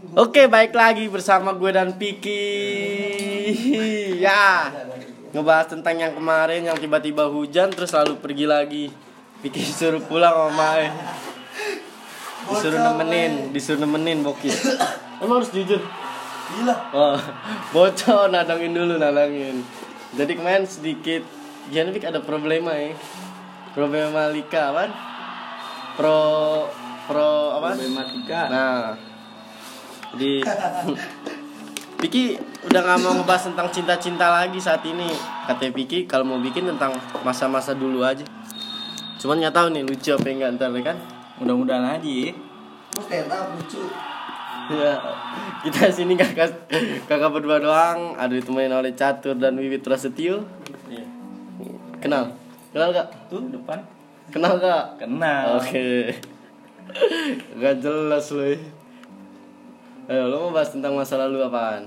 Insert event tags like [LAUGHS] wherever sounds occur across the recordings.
Oke, baik lagi bersama gue dan Piki. Ya. Ngebahas tentang yang kemarin yang tiba-tiba hujan terus lalu pergi lagi. Piki suruh pulang sama Mae. Disuruh nemenin, disuruh nemenin bokil. [COUGHS] Emang harus jujur. Gila. Oh, [LAUGHS] bocor nadangin dulu nadangin. Jadi kemarin sedikit Gimana Pik ada problema ya Problema Lika apa? Pro Pro apa? Problematika. Nah Jadi Piki udah gak mau ngebahas tentang cinta-cinta lagi saat ini Kata Piki kalau mau bikin tentang masa-masa dulu aja Cuman nggak tahu nih lucu apa enggak ntar ya kan Mudah-mudahan aja. ya. Lu stand up lucu. Ya, kita sini kakak kakak berdua doang, ada ditemenin oleh Catur dan Wiwit Prasetyo. Iya. Kenal? Kenal gak? Tuh depan. Kenal gak? Kenal. Oke. Gak jelas loh. Ayo, lo mau bahas tentang masa lalu apaan?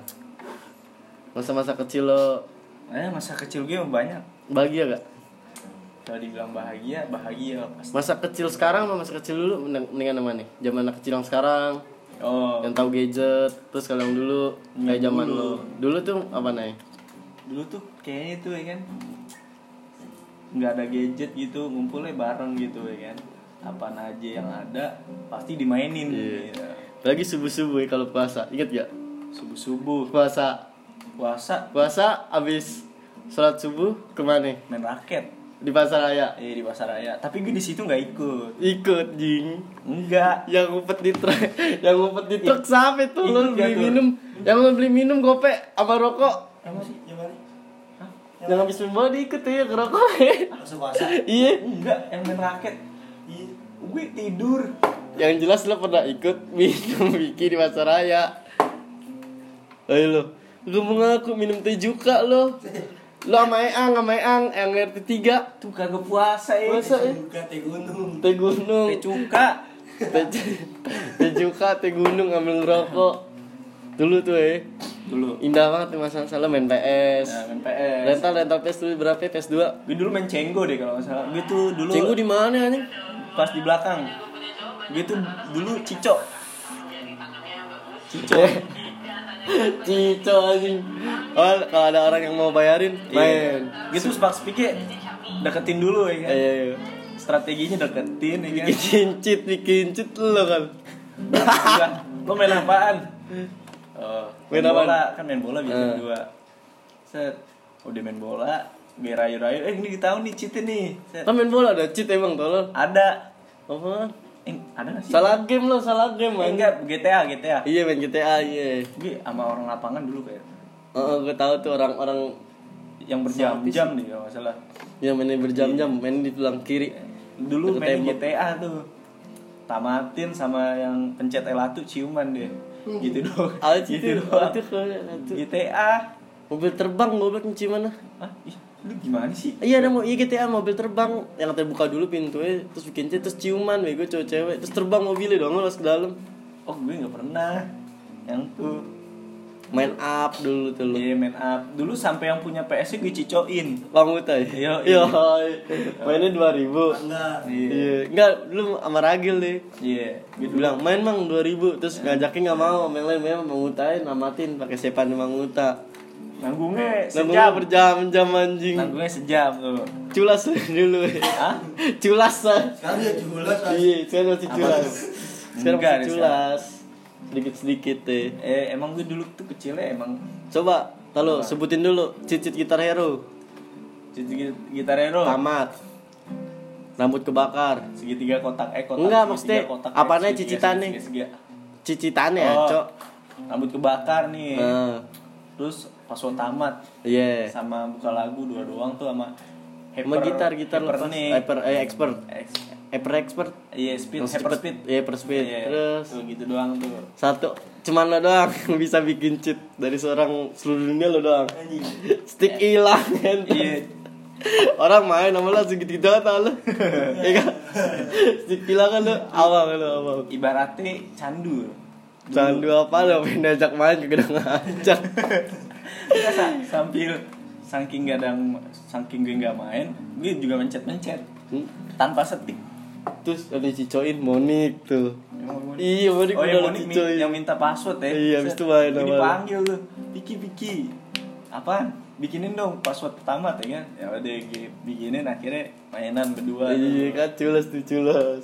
Masa-masa kecil lo Eh masa kecil gue banyak. bahagia gak? Kalau dibilang bahagia, bahagia pasti. Masa kecil sekarang sama masa kecil dulu mending- mendingan mana nih? Zaman anak kecil yang sekarang, Oh, yang tahu gadget, terus kalau yang dulu kayak Yang zaman dulu. lo. Dulu tuh apa nih? dulu tuh kayaknya tuh ya kan nggak ada gadget gitu, ngumpulnya bareng gitu ya kan. Apaan aja yang ada pasti dimainin. Iya. Iya. Lagi subuh-subuh ya kalau puasa. Ingat gak? Subuh-subuh, Puasa. puasa Puasa abis sholat subuh ke mana? main raket. Di pasar raya. Eh di pasar raya. Tapi gue di situ nggak ikut. Ikut jing. Enggak. Yang ngumpet di truk, yang ngumpet di truk siapa itu? Lo beli tuh? minum, yang lo beli minum gope apa rokok? Apa sih? Gimana? Yang habis minum diikut ya ke rokok. Masuk puasa. iya. Enggak, yang main raket. Iya. Gue tidur. Yang jelas lo pernah ikut minum Wiki di pasar raya. Ayo lo, lo mau ngaku minum teh juga lo. Lo sama Eang, sama Eang, Eang RT 3 Tuh kagak puasa ya. Puasa ya. Teh gunung. Teh gunung Teh cuka. Teh juga, teh gunung ngambil ngerokok Dulu tuh ya Dulu. Indah banget masa salah main PS Nah, main PS. Rental rental PS dulu berapa ya? PS 2 Gue dulu main cenggo deh kalau nggak salah. Gue tuh dulu Cenggu di mana anjing? pas di belakang. Gue tuh dulu cico. Cico. [LAUGHS] Cico anjing Oh kalau ada orang yang mau bayarin Iya. Main Gue tuh spark speaknya deketin dulu ya kan. Iya iya Strateginya deketin ya kan. Bikin cheat, bikin cheat lo kan. Lo main apaan? Oh, Main main, apaan? bola kan main bola bisa Eh. dua. Set. Udah main bola, gue rayu-rayu. Eh ini tahu nih cheatnya nih. Set. Main bola ada cheat emang tolong Ada. Apaan? Eh, ada gak sih? Salah game lo, salah game Eh, enggak, GTA, GTA. Iya main GTA iya Gue sama orang lapangan dulu kayak Oh, gue tahu tuh orang-orang yang berjam-jam nih kalau nggak salah. yang mainnya berjam-jam main di tulang kiri. Dulu main tembok. GTA tuh. Tamatin sama yang pencet L1 ciuman deh. Gitu doang. Ah, itu gitu itu doang. GTA. Mobil terbang goblok kunci mana? Hah? Ih, lu gimana sih? Iya ada mau iya GTA mobil terbang. Yang terbuka dulu pintunya terus bikin cheat terus ciuman bego cowok cewek. Terus terbang mobilnya dong lo ke dalam. Oh, gue nggak pernah. Yang tuh main up dulu tuh lo Iya main up. Dulu sampai yang punya PS gue cicoin Bang ya? Iya, Iya. iya. Mainnya 2000 Enggak. Iya. Enggak dulu sama Ragil deh. Iya. Gue bilang main mang 2000 Terus ngajakin gak mau. Main lain main Bang Utain namatin pakai sepan Bang Uta Nanggungnya Nanggung sejam. berjam-jam anjing. Nanggungnya sejam tuh. Culas dulu ya Hah? Culas lah Sekarang dia jualan. Iya sekarang masih culas? Sekarang Enggak masih nih, culas. Sedikit-sedikit deh Eh emang gue dulu tuh kecilnya emang. Coba Lalu sebutin dulu Cicit gitar hero. Cici gitar hero? Tamat. Rambut kebakar. Segitiga kotak eh kotak Enggak, maksudnya kotak, eh, apanya segitiga, cicitannya? segitiga, segitiga. Cicitannya ya Oh. cok. Rambut kebakar nih. Terus pas lo tamat Iya. Sama buka lagu dua doang tuh sama Sama gitar gitar hyper lepas. Nih Hyper eh expert. Ex- Hyper expert. Iya speed Yang hyper cepet. speed. Iya hyper speed. Iya, Terus tuh gitu doang tuh. Satu Cuman lo doang [LAUGHS] yang bisa bikin cheat Dari seorang seluruh dunia lo doang. Stick hilang kan? Iya Orang main nama langsung gitu-gitu tau lo. [LAUGHS] Iya. Kan Stick hilang kan lo? Awang lo awang ibaratnya candu. Candu apa lo? Pengen diajak main juga udah ngajak [LAUGHS] sambil saking gak ada saking gue nggak main gue juga mencet mencet Hmm. tanpa setik. Terus yang dicicoin Monik tuh. Emang Monik? iya Monik oh lu Monik cicoin. yang minta password ya. Iya, habis itu main Gue dipanggil tuh. Piki Piki. Apa bikinin dong password pertama tuh kan ya udah bikinin akhirnya mainan berdua iya kan culas tuh culas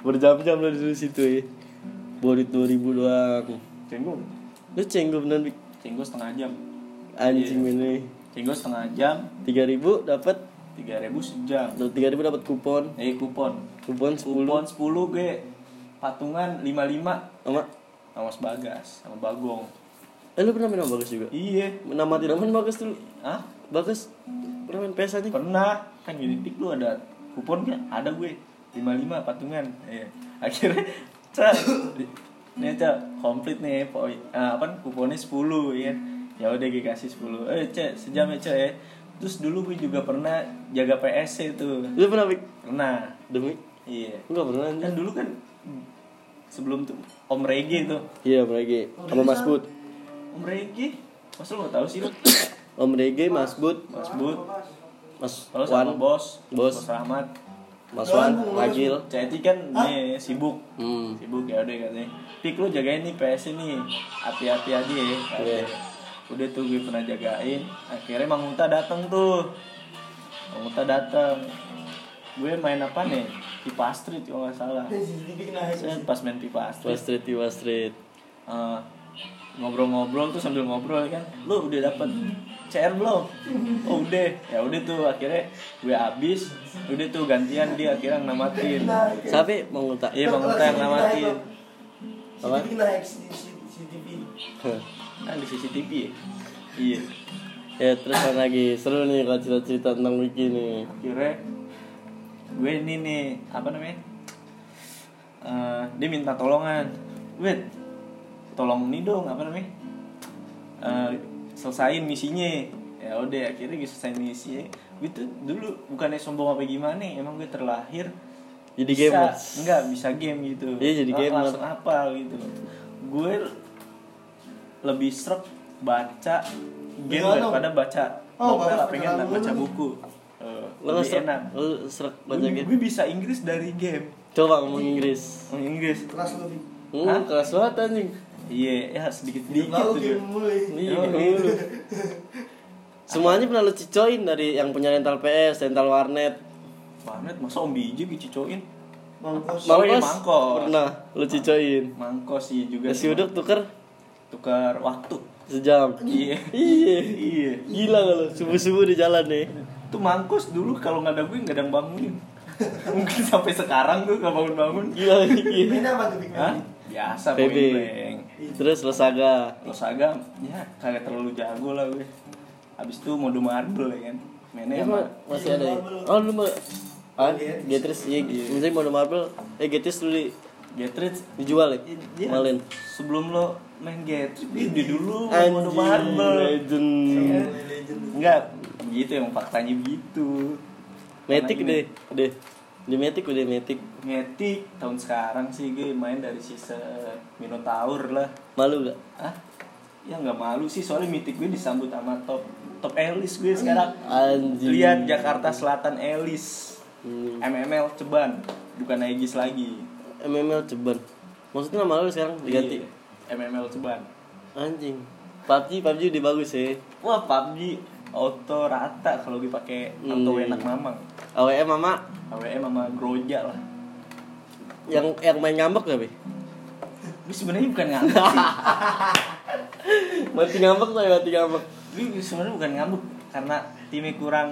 berjam-jam lo di situ ya Borit 2000 doang. Cenggo lu cenggu beneran Bik. cenggo setengah jam anjing Iya. ini. Cenggo setengah jam. 3000 dapat tiga ribu sejam. 3000 dapat kupon? Eh kupon. Kupon 10 kupon 10 gue patungan 55 sama? Sama Mas Bagas sama Bagong. Eh lu pernah main sama Bagas juga? Iya. Nama tidak main Bagas dulu. Ah Bagas? Pernah main PS aja pernah. Kan gini tik lu ada kupon kan ada gue. 55 patungan. Iya. Akhirnya cak nih cak komplit nih poin ah, apa kuponnya 10 ya ya udah gue kasih 10 eh cak sejam ya cak ya. Terus dulu gue juga pernah jaga PSC tuh. Lu pernah Bik? pernah. Demi? Iya. Enggak pernah kan dulu kan sebelum tuh Om Regi tuh. Iya Rege. Sama Mas Bud. Om Regi masa lu gak tau sih lu Om Rege Mas Bud. Mas Bud. Mas sama Wan. bos. Bos. Bos Rahmat. Mas Wan Agil. Ceti kan nih sibuk. Hmm. Sibuk ya udah katanya. Pik lu jagain nih PS ini hati-hati aja ya Iya. Udah tuh gue pernah jagain akhirnya Mang Muta dateng tuh. Mang Muta dateng. Gue main apa nih? Pipa Street kalau nggak salah. Pas main Pipa Street Tiwa Street Tiwa Street eh, ngobrol-ngobrol tuh sambil ngobrol kan. Lu udah dapet CR belum? Oh udah. Ya udah tuh akhirnya gue habis. Udah tuh gantian dia akhirnya namatin. Siapa mau iya Muta yang namatin. Apa? Kan di CCTV ya? Iya. Ya terus apa lagi? Seru nih kalau cerita-cerita tentang Wiki nih. Akhirnya gue ini nih apa namanya? Eh, dia minta tolongan. Wait tolong nih dong apa namanya? Eh, selesain misinya. Ya udah akhirnya gue selesain misinya. Gue tuh dulu bukannya sombong apa gimana emang gue terlahir Jadi bisa, gamer. enggak bisa game gitu. Iya, jadi gamer. langsung apal gitu. Gue lebih serap baca game Gimana? daripada baca Oh, novel pengen baca buku. Eh, lo lebih serak enak. lo serak baca game. gue bisa Inggris dari game. Coba ngomong Inggris. Ngomong Inggris. Keras lebih. hmm, Hah? keras banget anjing. Iya ya sedikit sedikit tuh iya semuanya pernah lo cicoin dari yang punya rental PS rental warnet. Warnet masa om biji dicocokin Mangkos. Oh, iya, Mangkos. Mangkos. pernah lo cicoin. mangkos sih juga nasi uduk tuker tukar waktu. Sejam. Iya. Iya. Iya. Gila kalau subuh subuh di jalan nih. Tuh mangkos dulu kalau nggak ada gue nggak ada yang bangunin. Mungkin sampai sekarang tuh nggak bangun bangun gila gila Main apa tuh Big biasa PB. terus lo saga Los Saga ya kagak terlalu jago lah gue. Habis itu mode marble ya kan? Mainnya Ya, Ma- masih ada ya? Oh lu mau Ah, Getris, iya, misalnya mau marble, eh Getris dulu di, Getrit dijual ya? Malin sebelum lo main Getrit dia dulu mode Anjing, marble legend. Legend. enggak gitu emang faktanya begitu Karena deh, udah Di Matic udah Matic Ngetik tahun sekarang sih gue main dari sisa Minotaur lah. Malu gak? ah ya nggak malu sih soalnya mitik gue disambut sama top top Elis gue sekarang. Anjing. Lihat Jakarta Selatan Elis. Hmm. MML Ceban. Bukan Aegis lagi MML Ceban. Maksudnya nama lu sekarang? Diganti? Iya, MML Ceban. Anjing. PUBG, PUBG udah bagus ya wah PUBG auto rata kalau gue pakai auto Hmm. enak mamang. AWM mama AWM sama? Groja lah. Yang yang main ngambek gak, Be? gue sebenarnya bukan ngambek sih. [LAUGHS] Mati ngambek tuh mati ngambek. Gue sebenarnya bukan ngambek karena timnya kurang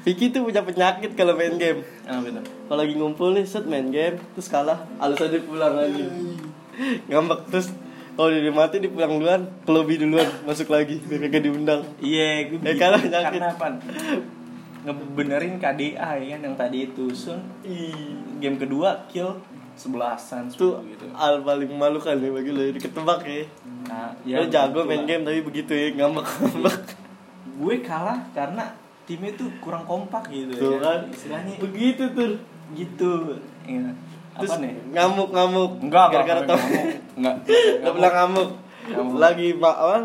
Vicky tuh punya penyakit kalau main game. Itu? Kalau lagi ngumpul nih set main game terus kalah alasannya pulang lagi. Ngambek terus kalau dia mati dia pulang duluan ke lobby duluan masuk lagi biar kagak diundang. Iya, gue Ya, kalah nyakit. karena apa? Ngebenerin KDA ya kan yang tadi itu Sun. Game kedua kill sebelasan tuh gitu. al paling memalukan ya bagi lo ketebak ya. Nah, lo jago main game tapi begitu ya ngambek ngambek Gue kalah karena timnya tuh kurang kompak gitu tuh ya. kan Istilahnya begitu tuh gitu. Ya. terus Apa nih? ngamuk ngamuk Enggak, enggak, gara-gara enggak, tau enggak. Gak bilang [LAUGHS] ngamuk. Ngamuk. Lagi pak apa?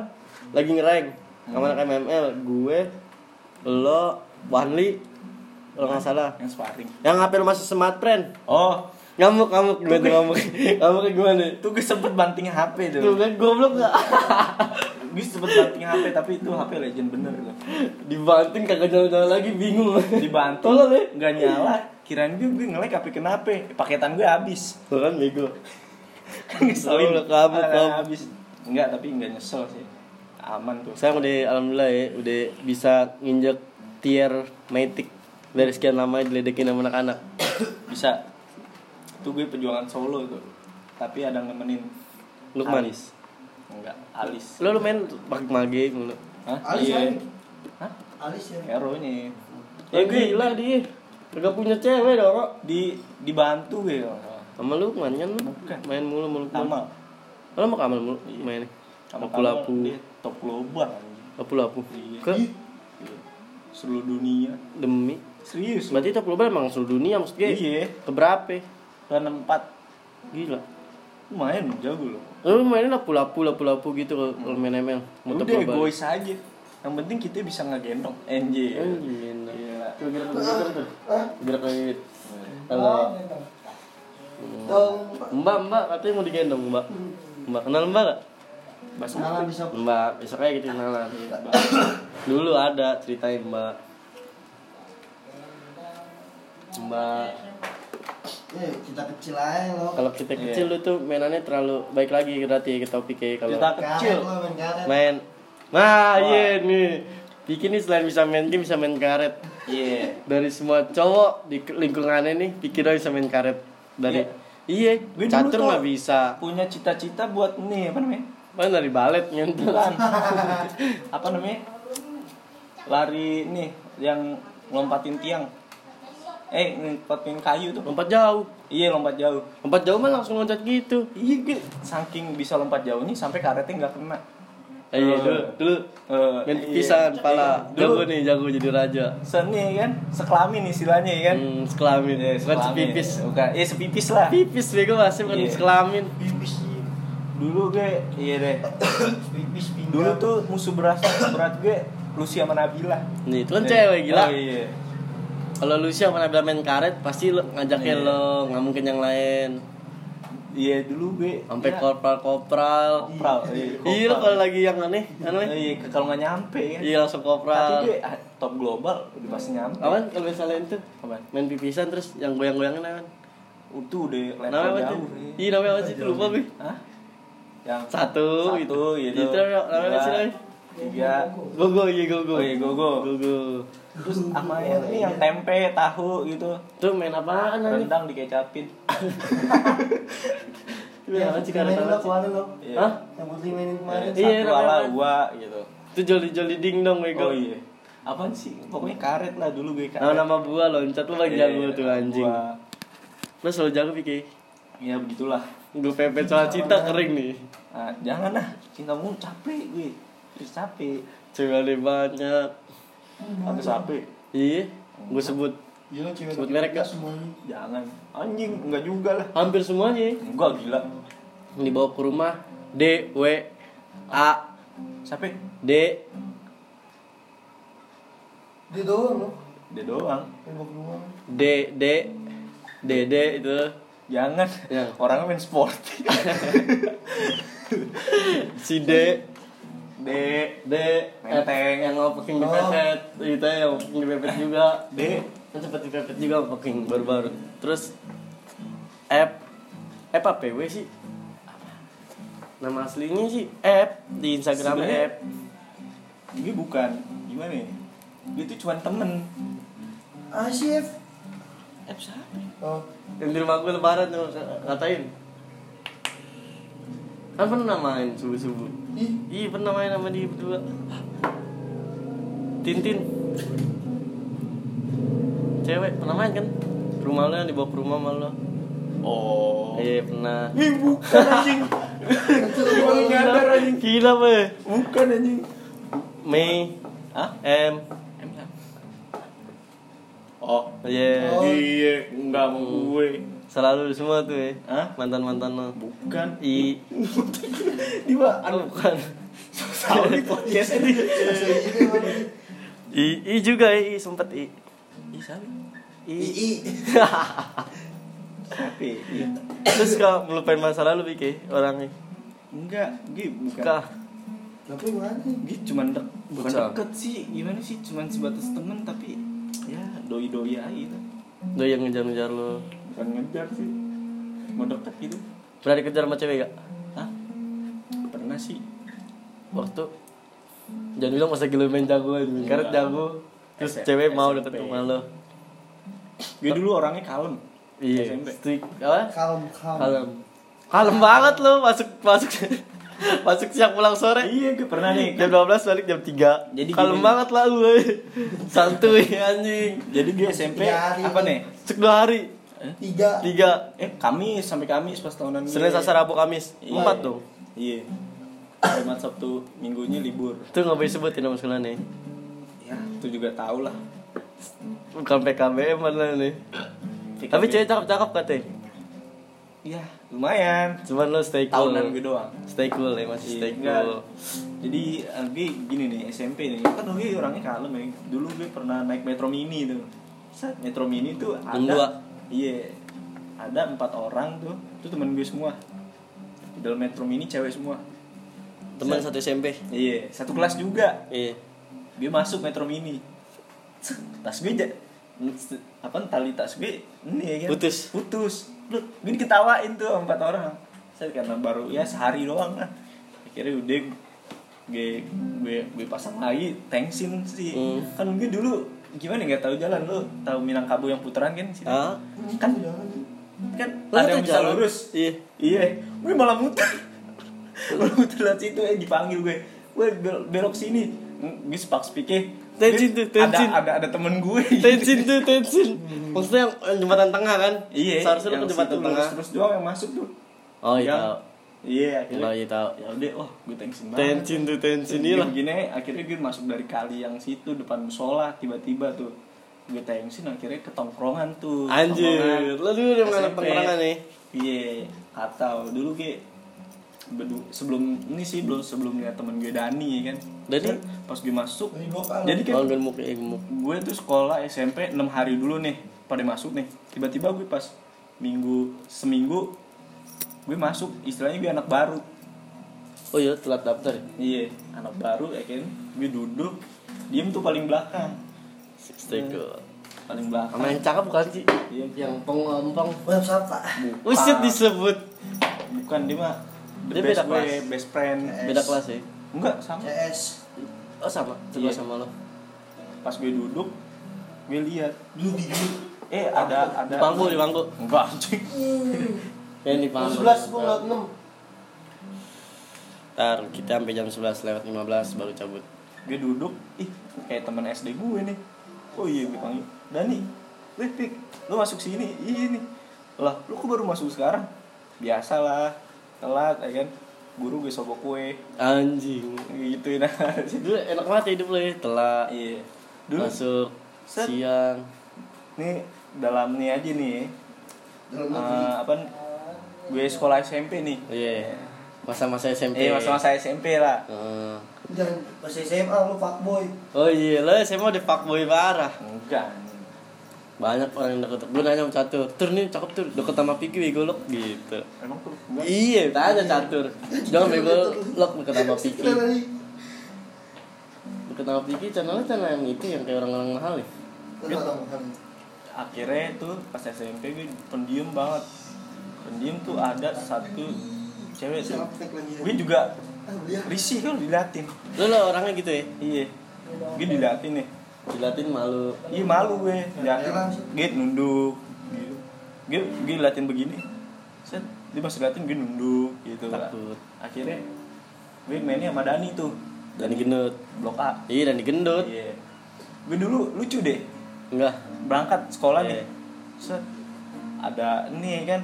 Lagi ngerank sama Hmm. anak MML. Gue, lo, Wanli, kalau nggak salah Yang sparring. yang lu masih smart friend Oh, ngamuk ngamuk gimana tuh ngamuk [LAUGHS] ngamuk gimana itu gue sempet banting HP tuh. tuh kan goblok nggak [LAUGHS] Gue sempet banting HP tapi itu HP legend bener loh. dibanting kagak jalan-jalan lagi bingung Dibanting, tolong ya nggak nyala. Kirain gue gue ngelek HP kenapa? Paketan gue habis. tuh kan bego [LAUGHS] Ngeselin. Goblok, kamu, kamu. habis. Enggak, tapi enggak nyesel sih. Aman tuh. saya udah alhamdulillah ya udah bisa nginjek tier mythic dari sekian lama diledekin sama anak-anak [COUGHS] Bisa. Itu gue perjuangan solo tuh. Tapi ada nemenin Lukman Alis. Enggak, Alis. lo lu main pakai mage mulu Hah? Alis Iya. main. Hah? Alis ya. Hero ini. ya gila dia Gak punya cewek dong kok Di dibantu gue salah. sama Lukman kan lu Bukan. main mulu mulu Kamal. lo mau kamal mulu main Sama lapu lapu Kamal, dia top global anjing. lapu lapu Iya. ke Iya. Seluruh dunia. demi Serius. berarti itu global emang seluruh dunia maksud gue Iya. keberapa Dan empat gila lumayan jago loh. lu mainin lapu lapu lapu lapu gitu kalau kalau main ML mau Udah egois aja. Yang penting kita bisa ngegendong. NJ. Anjing. Iya. Tuh, gerak gerak tuh. Gerak kayak gitu. Oh, Halo. Dong. Mbak, mbak, katanya mau digendong, mbak. Mbak, kenal mbak gak? Kenalan bisa. Mbak, besok aja kita kenalan. Dulu ada ceritain mbak. Mbak, Eh, kita kecil aja lo. kalau kita Iya. kecil lu tuh mainannya terlalu baik lagi berarti ke topiknya kalau Kita kecil. Karet main karet. main. Nah, iya nih. Vicky nih selain bisa main game bisa main karet. Iya. Dari semua cowok di lingkungannya nih, Vicky doang bisa main karet. Dari iya, Gue dulu catur nggak bisa. Punya cita-cita buat nih apa namanya? Mana dari balet nyentuh. [LAUGHS] Apa namanya? Lari nih yang lompatin tiang. Eh, lompatin kayu tuh. Lompat jauh. Iya, lompat jauh. Lompat jauh mah langsung loncat gitu. Iya, gue saking bisa lompat jauh nih sampai karetnya nggak kena. Eh, iya, Eh. dulu, dulu Eh, main iya. pipisan pala. Iya. Jago Dulu nih, jago jadi raja. seni kan, sekelamin istilahnya ya kan. Hmm, sekelamin. Iya, Bukan sepipis. Bukan, iya sepipis lah. Pipis bego masih bukan Iya. sekelamin. Pipis. Dulu gue, iya deh. Pipis pinggang. Dulu tuh musuh berat berat gue Lucy sama Nabila. Nih, itu kan cewek gila. Oh, iya. Kalau lu siapa pernah main karet, pasti lu ngajakin Iya. lo, nggak mungkin yang lain. Iya dulu gue Sampai ya, kopral-kopral. kopral. Iya, Iya lo kopral. kalau lagi yang aneh, aneh. Iya, kalau nggak nyampe kan. Iya langsung Tapi kopral. gue ah, top global udah pasti nyampe. Awan kalau misalnya itu Apaan? main pipisan terus yang goyang-goyangin awan. Itu udah level Namanya apa jauh. sih? iya. Iya namanya apa sih? Lupa gue. Hah? Yang Satu, satu gitu. gitu. Itu namanya apa sih? Tiga. Gogo, iya gogo. Oh iya, gogo. Gogo. Terus sama yang ini yang tempe, tahu gitu. Tuh main apaan anjing? Rendang dikecapin. [LAUGHS] Putri karet mainin lo kemarin lo. Iya. Hah? Yang putri mainin kemarin. Iya, Satu ala apa? gua gitu. Itu joli-joli ding dong bego. Oh iya. Apaan sih? Pokoknya karet lah dulu gue karet. Nama nama buah loncat lu paling Iya, jago tuh anjing. gua. Lu selalu jago Piki. Ya begitulah. Gue pepet soal cinta kering nih. Nah, jangan lah. Cintamu capek gue. Terus capek. Cewek banyak. Atau capek. Iya, gue sebut Iya, cewek Sebut merek gak? semuanya. Jangan. Anjing, enggak juga lah. hampir semuanya. Enggak gila. Dibawa ke rumah D W A Capek. D Dia doang lo. Dia doang. D D D D itu Jangan. Ya. Orangnya main sport. [LAUGHS] si D D. D Menteng. yang ngopeking dipepet itu yang ngopeking dipepet juga D. kan cepet dipepet juga ngopeking baru-baru terus F F apa W sih nama aslinya sih F di Instagram Sebenarnya- F Gue bukan. Gimana ya? Dia tuh cuma temen. Asyif. F siapa? Oh. yang di rumah gue lebaran tuh ngatain kan pernah main subuh Ih, iya pernah main sama dia berdua Tintin cewek pernah main kan rumah lo yang dibawa ke rumah malu Oh. iya pernah Ih, bukan anjing. [LAUGHS] Gimana nyadar anjing? gila be Bukan anjing. Mei Hah? M M? Oh. iya Oh. Iya, enggak mau gue. Selalu semua tuh ya Hah? mantan mantan lo Bukan. i [LAUGHS] mah oh, bukan tahu di podcast ini. gitu i i juga i, i sempet i ih sabi II. sapi [LAUGHS] iya. Terus kalau melupain masa lalu Piki orangnya. enggak gue bukan. Tapi gimana? gue cuman dek bukan deket sih gimana sih cuman sebatas temen tapi ya doi doi aja gitu Lo yang ngejar-ngejar lo. Bukan ngejar sih mau deket gitu Pernah dikejar sama cewek gak? Hah? pernah sih Waktu Jangan bilang masa gila main jago aja Karena Enggak. jago Terus SMP. cewek mau deket sama lo gue dulu orangnya kalem Iya SMP. Strict Apa? Kalem, kalem. Kalem Kalem banget lo Masuk Masuk [LAUGHS] Masuk siang pulang sore iya gue pernah nih Jam 12 balik jam 3 Jadi Kalem gini. banget lah lu eh. [LAUGHS] Santuy anjing jadi gue SMP hari apa nih. nih Masuk 2 hari Tiga. 3 eh Kamis sampai Kamis pas tahunan. Senin Selasa Rabu Kamis. Iya. 4 dong iya. Jumat Sabtu minggunya libur. Itu gak boleh sebutin nama sekolah nih. Ya itu juga tau lah. Bukan PKBM mana nih? Tapi cewek cakep-cakep katanya ya lumayan. Cuman lo stay cool. Tahunan gue doang. Stay cool ya masih Iya, stay enggak. cool. Jadi eh, gue gini nih SMP nih. Kan gue orangnya kalem ya. Dulu gue pernah naik metro mini tuh. Set metro mini tuh ada iya. Ada empat orang tuh. Itu temen gue semua. Di dalam metro mini cewek semua. Teman satu SMP iya. Satu kelas juga. Iya. Gue masuk metro mini. Tas gue ja- apa tali tas gue ini ya kan. Putus. putus. Lu gue diketawain tuh sama empat orang. Saya karena baru ya sehari doang lah. Akhirnya udah gue gue gue pasang lagi tensin sih. Hmm. kan gue dulu gimana nggak tahu jalan. Lu tahu Minangkabau yang putaran kan sih Ah kan kan Lu ada yang bisa jalan. lurus. Iya. Iya. Gue malah muter. [LAUGHS] Malah muter lewat situ eh dipanggil gue. Gue bel- belok sini. Gue sepak speaknya Tensin tuh, tensin. ada ada ada temen gue. Tensin tuh [LAUGHS] tensin. Maksudnya yang, jembatan tengah kan? Iya Seharusnya ke jembatan tengah. terus doang yang masuk tuh. Oh iya tau iya Oh akhirnya iya tau ya udah wah gue tensin banget. Tensin tuh tensin. Ini lah begini akhirnya gue masuk dari kali yang situ depan musola tiba-tiba tuh. Gue tensin akhirnya ke tongkrongan tuh Anjir. Lo dulu udah SMP. tongkrongan nih? Iya atau dulu gue sebelum ini sih belum sebelum lihat temen gue Dani ya kan? Dani? Kan pas gue masuk jadi kan Oh gemuk ya gemuk gue tuh sekolah SMP 6 hari dulu nih pada masuk nih. Tiba-tiba gue pas minggu seminggu gue masuk istilahnya gue anak baru Oh iya telat daftar ya? iya anak baru ya kan gue duduk diem tuh paling belakang Stay cool paling belakang Sama yang cakep bukan sih? Iya. Yang pengompong Web siapa? Bukan. Usit disebut bukan dia mah Dia best beda gue kelas. best friend Eh. Beda kelas ya? enggak sama CS. Oh sama, sekelas Iya. sama lo pas gue duduk gue lihat dulu. eh ada ada Di bangku, di bangku enggak anjing Ya di bangku 11 gua ngeliat 6. Ntar kita sampai jam 11 lewat 15 baru cabut. Gue duduk. Ih kayak teman SD gue nih. Oh iya gue panggil Dani wih pik lu masuk sini. Iya nih lah lu kok baru masuk sekarang? Biasalah telat ya kan? Guru gue sobok kue. Anjing. Gituin aja. Dulu enak banget hidup lo ya Telat. Iya. Dulu Masuk Set. Siang. Nih dalam nih aja nih. Dalam eh, negeri. apa gue sekolah SMP nih. Iya Masa-masa SMP eh masa-masa SMP lah. Heeh. Jangan pas SMA lu fuckboy. Oh iya, lo SMA udah fuckboy parah. Enggak. Banyak orang yang deket. Gue nanya sama Catur Tur nih cakep tur. Deket sama Piki bego lo Gitu. Emang tuh Iya, tanya Catur. Jangan bego lo deket sama Piki. Deket sama Piki channelnya channel yang itu Yang kayak orang-orang mahal ya akhirnya tuh pas SMP gue pendiam banget pendiam tuh ada satu cewek tuh. Lagi? gue juga Ah, risih kan diliatin. Lo lo orangnya gitu ya? Iya. Gue diliatin nih. Dilatin malu. Iya malu gue. Diliatin sih. gue nunduk gitu. Gue gue diliatin begini. Set dia masih liatin gue nunduk gitu. Takut. Akhirnya gue mainnya sama Dani tuh. Dan digendut blok A. Iya dan digendut iya. Gue dulu lucu deh. Enggak. Berangkat sekolah nih Iya. set ada nih kan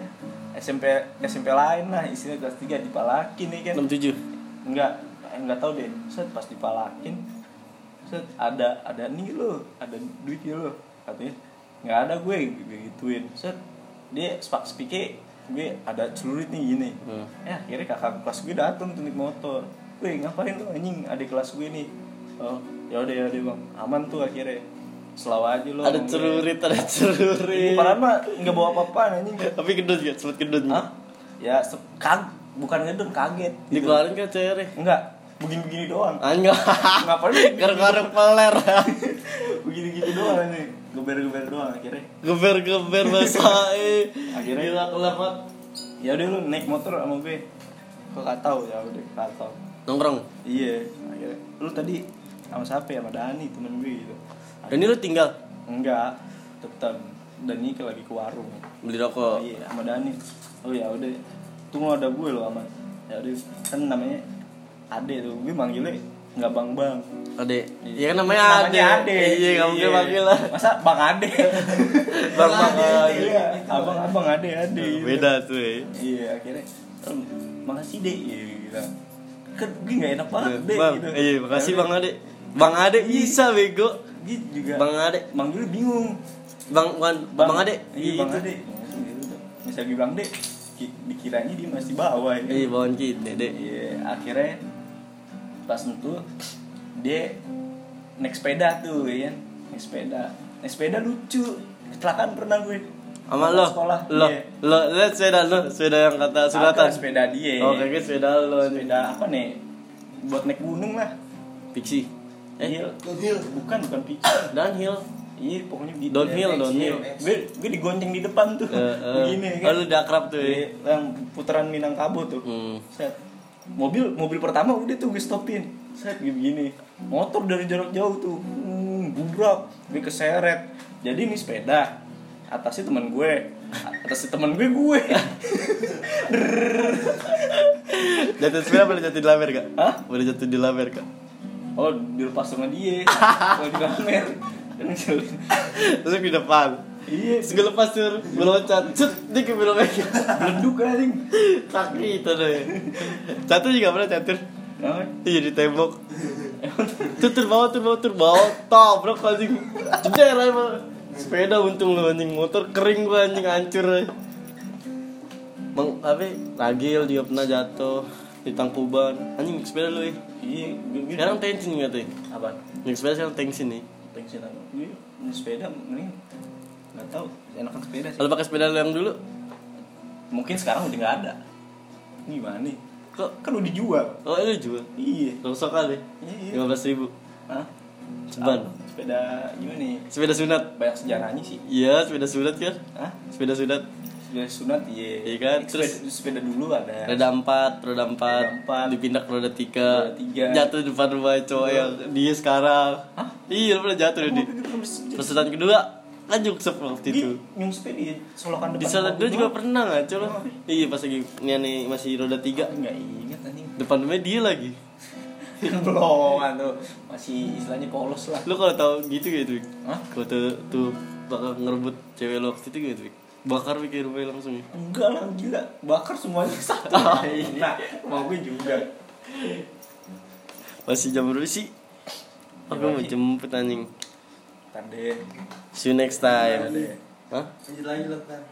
SMP SMP lain lah istilah kelas 3 dipalakin nih kan 67 enggak enggak tahu deh. Set pas dipalakin set ada ada nih lo ada duit ya lo katanya. Nggak ada gue gue gituin. Set dia spak speaker gue ada celurit nih gini. Hmm. eh akhirnya kakak kelas gue datang tuh naik motor. Weh ngapain lu anjing? Adik kelas gue nih. Oh ya udah ya udah bang. Aman tuh akhirnya selalu aja lo Ada celurit, ada celurit. padahal mah nggak bawa apa-apa anjing. Tapi gedut gak? Sempet gedut Hah? ya se- kag bukan ngedon kaget gitu. Dikeluarin kan ceweknya enggak begini-begini doang. [LAUGHS] Anjing ngapain Garuk-garuk peler. Begini-gini doang ini geber-geber doang akhirnya. Geber-geber [LAUGHS] eh Akhirnya- Gila kelepat ya udah lu naik motor sama gue. Kok gak tahu ya udah gak tahu. Nongkrong? Iya akhirnya. Lu tadi sama siapa ya? Sama Dani temen gue gitu Dan ini lu tinggal? Enggak tetap Dani ke lagi ke warung. Beli oh, rokok. Iya sama Dani. Oh ya udah. Tunggu ada gue loh sama. Ya udah kan namanya Ade tuh. Gue manggilnya nggak bang bang Ade. Iya. Kan namanya Ade. Ade. Iya kamu mungkin panggil lah. Masa bang Ade? [LAUGHS] Bang Bang Ade iya. Abang abang Ade Ade. Beda tuh ya iya akhirnya "Em, makasih deh iya gitu. Kan gue nggak enak banget deh Bang, gitu. Iya makasih Ya Bang Ade. Bang Ade bisa bego gitu juga. Bang Ade. Manggilnya bingung. Bang Bang, bang Ade. Iya bang Gitu. Ade. Gue bilang deh ki- dikiranya dia masih bawa ya Iya bawaan kita Dede Iya, akhirnya pas itu dia naik sepeda tuh ya naik sepeda. Naik sepeda lucu. Kecelakaan pernah gue. Sama lo? sekolah. Lo iya. Lo Lihat sepeda lo Sepeda yang kata sunatan Agak sepeda dia. Oh kayaknya sepeda lo. Sepeda apa nih? Buat naik gunung lah. Pixie Eh iya Downhill. bukan bukan picture. Downhill. Iya pokoknya gitu. Downhill, Iya, downhill. gue gue digonceng di depan tuh. Begini Oh kan. Lu udah akrab tuh Iya, ya yang putaran Minangkabau tuh. Hmm. Set. Mobil mobil pertama udah tuh gue stopin. Set begini. Motor dari jarak jauh tuh. Hmm, bubrak gue keseret. Jadi ini sepeda. Atasnya teman gue. Atasnya teman gue gue. Jatuh sepeda boleh jatuh di lamer kak? Hah? Boleh jatuh di lamer kak? Oh dilepas sama dia. [LAUGHS] Kalau di kamer kan. Terus di depan. Iya. Gue lepas tuh Gue loncat Cet Dia ke belakang. Leduk anjing? Kaki itu deh Catur juga pernah catur? Iya di tembok. Tuh tur bawah tur bawah tur bawah. Tabrak anjing. Jeder aja Sepeda untung lu anjing. Motor kering gua anjing. Hancur aja. Bang apa? Ragil dia pernah jatuh di Tangkuban anjing sepeda lu ya iya sekarang tensin nggak tuh apa? Naik sepeda sekarang tensin nih tension apa ini sepeda mending. Nggak tahu enakan sepeda sih. Kalau pakai sepeda lu yang dulu? Mungkin sekarang udah nggak ada. Gimana nih? Kok? Kan udah dijual oh lu jual? Iya. Rosok kali. Iya. lima belas ribu. Hah? Ceban. Apa? sepeda gimana nih? Sepeda sunat. Banyak sejarahnya sih. Iya sepeda sunat kan? Hah? sepeda sunat sepeda sunat iya. Iya kan? terus Terus- sepeda, dulu ada. Roda empat roda empat. Roda empat. dipindah ke roda tiga. Roda tiga. jatuh di depan rumah cowok yang dia sekarang. Hah? iya pernah jatuh di pesetan kedua kan nyuksep waktu itu. nyung sepeda di solokan depan di mobil dua juga pernah nggak coba. Iya pas lagi nih nih masih roda tiga. Nggak ingat anjing. Depan rumahnya dia lagi. [LAUGHS] Belum tuh. Masih istilahnya polos lah. Lu kalau tahu gitu gitu Hah? kalau tuh, tuh bakal ngerebut cewek lu waktu itu gitu? Bakar mikir rumahnya langsung ya. Enggak lah gila. Bakar semuanya [LAUGHS] satu. Oh, nah mau gue juga. Masih jam berapa sih? Aku mau jemput anjing. Tadi see you next time. Hah? Lanjut lagi lah, Tan.